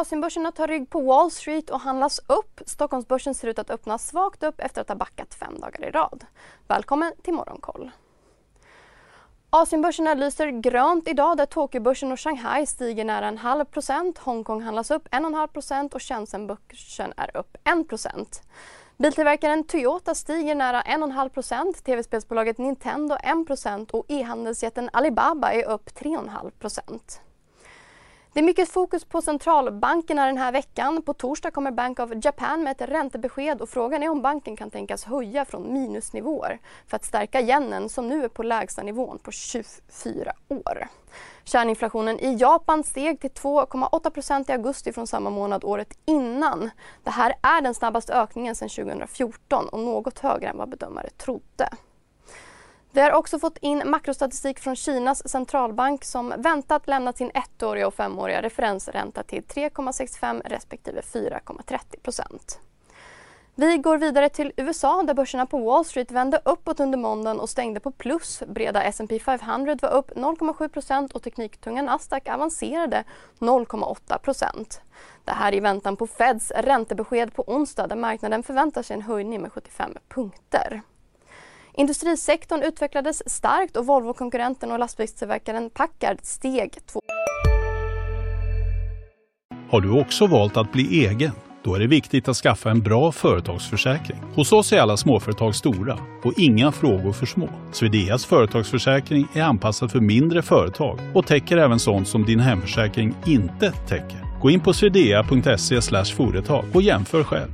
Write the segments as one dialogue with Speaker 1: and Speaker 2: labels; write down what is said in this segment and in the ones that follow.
Speaker 1: Asienbörserna tar rygg på Wall Street och handlas upp. Stockholmsbörsen ser ut att öppna svagt upp efter att ha backat fem dagar i rad. Välkommen till Morgonkoll. Asienbörserna lyser grönt idag där Tokyobörsen och Shanghai stiger nära en halv procent. Hongkong handlas upp 1,5 procent och Shenzhenbörsen är upp 1 procent. Biltillverkaren Toyota stiger nära 1,5 procent, tv-spelsbolaget Nintendo 1 procent och e-handelsjätten Alibaba är upp 3,5 procent. Det är mycket fokus på centralbankerna den här veckan. På torsdag kommer Bank of Japan med ett räntebesked och frågan är om banken kan tänkas höja från minusnivåer för att stärka yenen som nu är på lägsta nivån på 24 år. Kärninflationen i Japan steg till 2,8% i augusti från samma månad året innan. Det här är den snabbaste ökningen sedan 2014 och något högre än vad bedömare trodde. Vi har också fått in makrostatistik från Kinas centralbank som väntat lämnat sin ettåriga och femåriga referensränta till 3,65 respektive 4,30 procent. Vi går vidare till USA där börserna på Wall Street vände uppåt under måndagen och stängde på plus. Breda S&P 500 var upp 0,7% och tekniktunga Nasdaq avancerade 0,8% Det här i väntan på Feds räntebesked på onsdag där marknaden förväntar sig en höjning med 75 punkter. Industrisektorn utvecklades starkt och Volvo-konkurrenten och lastbilstillverkaren Packard steg två.
Speaker 2: Har du också valt att bli egen? Då är det viktigt att skaffa en bra företagsförsäkring. Hos oss är alla småföretag stora och inga frågor för små. Swedeas företagsförsäkring är anpassad för mindre företag och täcker även sånt som din hemförsäkring inte täcker. Gå in på swedea.se företag och jämför själv.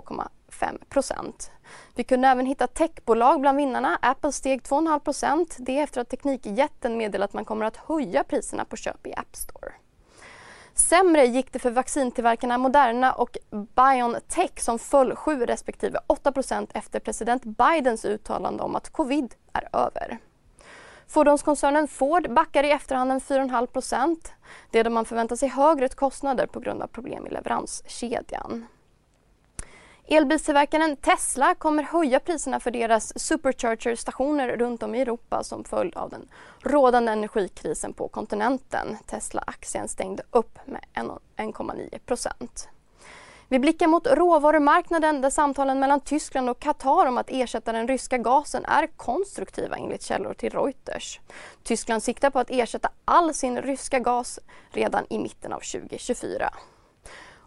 Speaker 1: 2,5 procent. Vi kunde även hitta techbolag bland vinnarna. Apple steg 2,5 procent. Det efter att Teknikjätten meddelat att man kommer att höja priserna på köp i App Store. Sämre gick det för vaccintillverkarna Moderna och BioNTech som föll 7 respektive 8% efter president Bidens uttalande om att covid är över. Fordonskoncernen Ford backar i efterhand 4,5 Det är då man förväntar sig högre kostnader på grund av problem i leveranskedjan. Elbilstillverkaren Tesla kommer höja priserna för deras supercharger-stationer runt om i Europa som följd av den rådande energikrisen på kontinenten. Tesla-aktien stängde upp med 1,9 procent. Vi blickar mot råvarumarknaden där samtalen mellan Tyskland och Qatar om att ersätta den ryska gasen är konstruktiva enligt källor till Reuters. Tyskland siktar på att ersätta all sin ryska gas redan i mitten av 2024.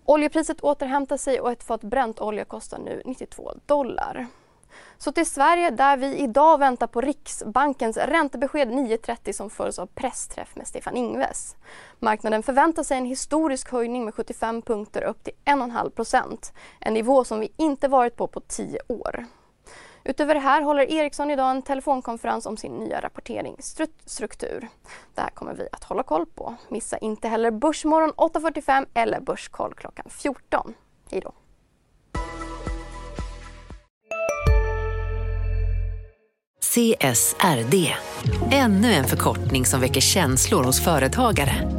Speaker 1: Oljepriset återhämtar sig och ett fat bränt olja kostar nu 92 dollar. Så till Sverige där vi idag väntar på Riksbankens räntebesked 9.30 som följs av pressträff med Stefan Ingves. Marknaden förväntar sig en historisk höjning med 75 punkter upp till 1,5 procent. En nivå som vi inte varit på på 10 år. Utöver det här håller Ericsson idag en telefonkonferens om sin nya rapporteringsstruktur. Det här kommer vi att hålla koll på. Missa inte heller Börsmorgon 8.45 eller Börskoll klockan 14. Hej då!
Speaker 3: CSRD, ännu en förkortning som väcker känslor hos företagare.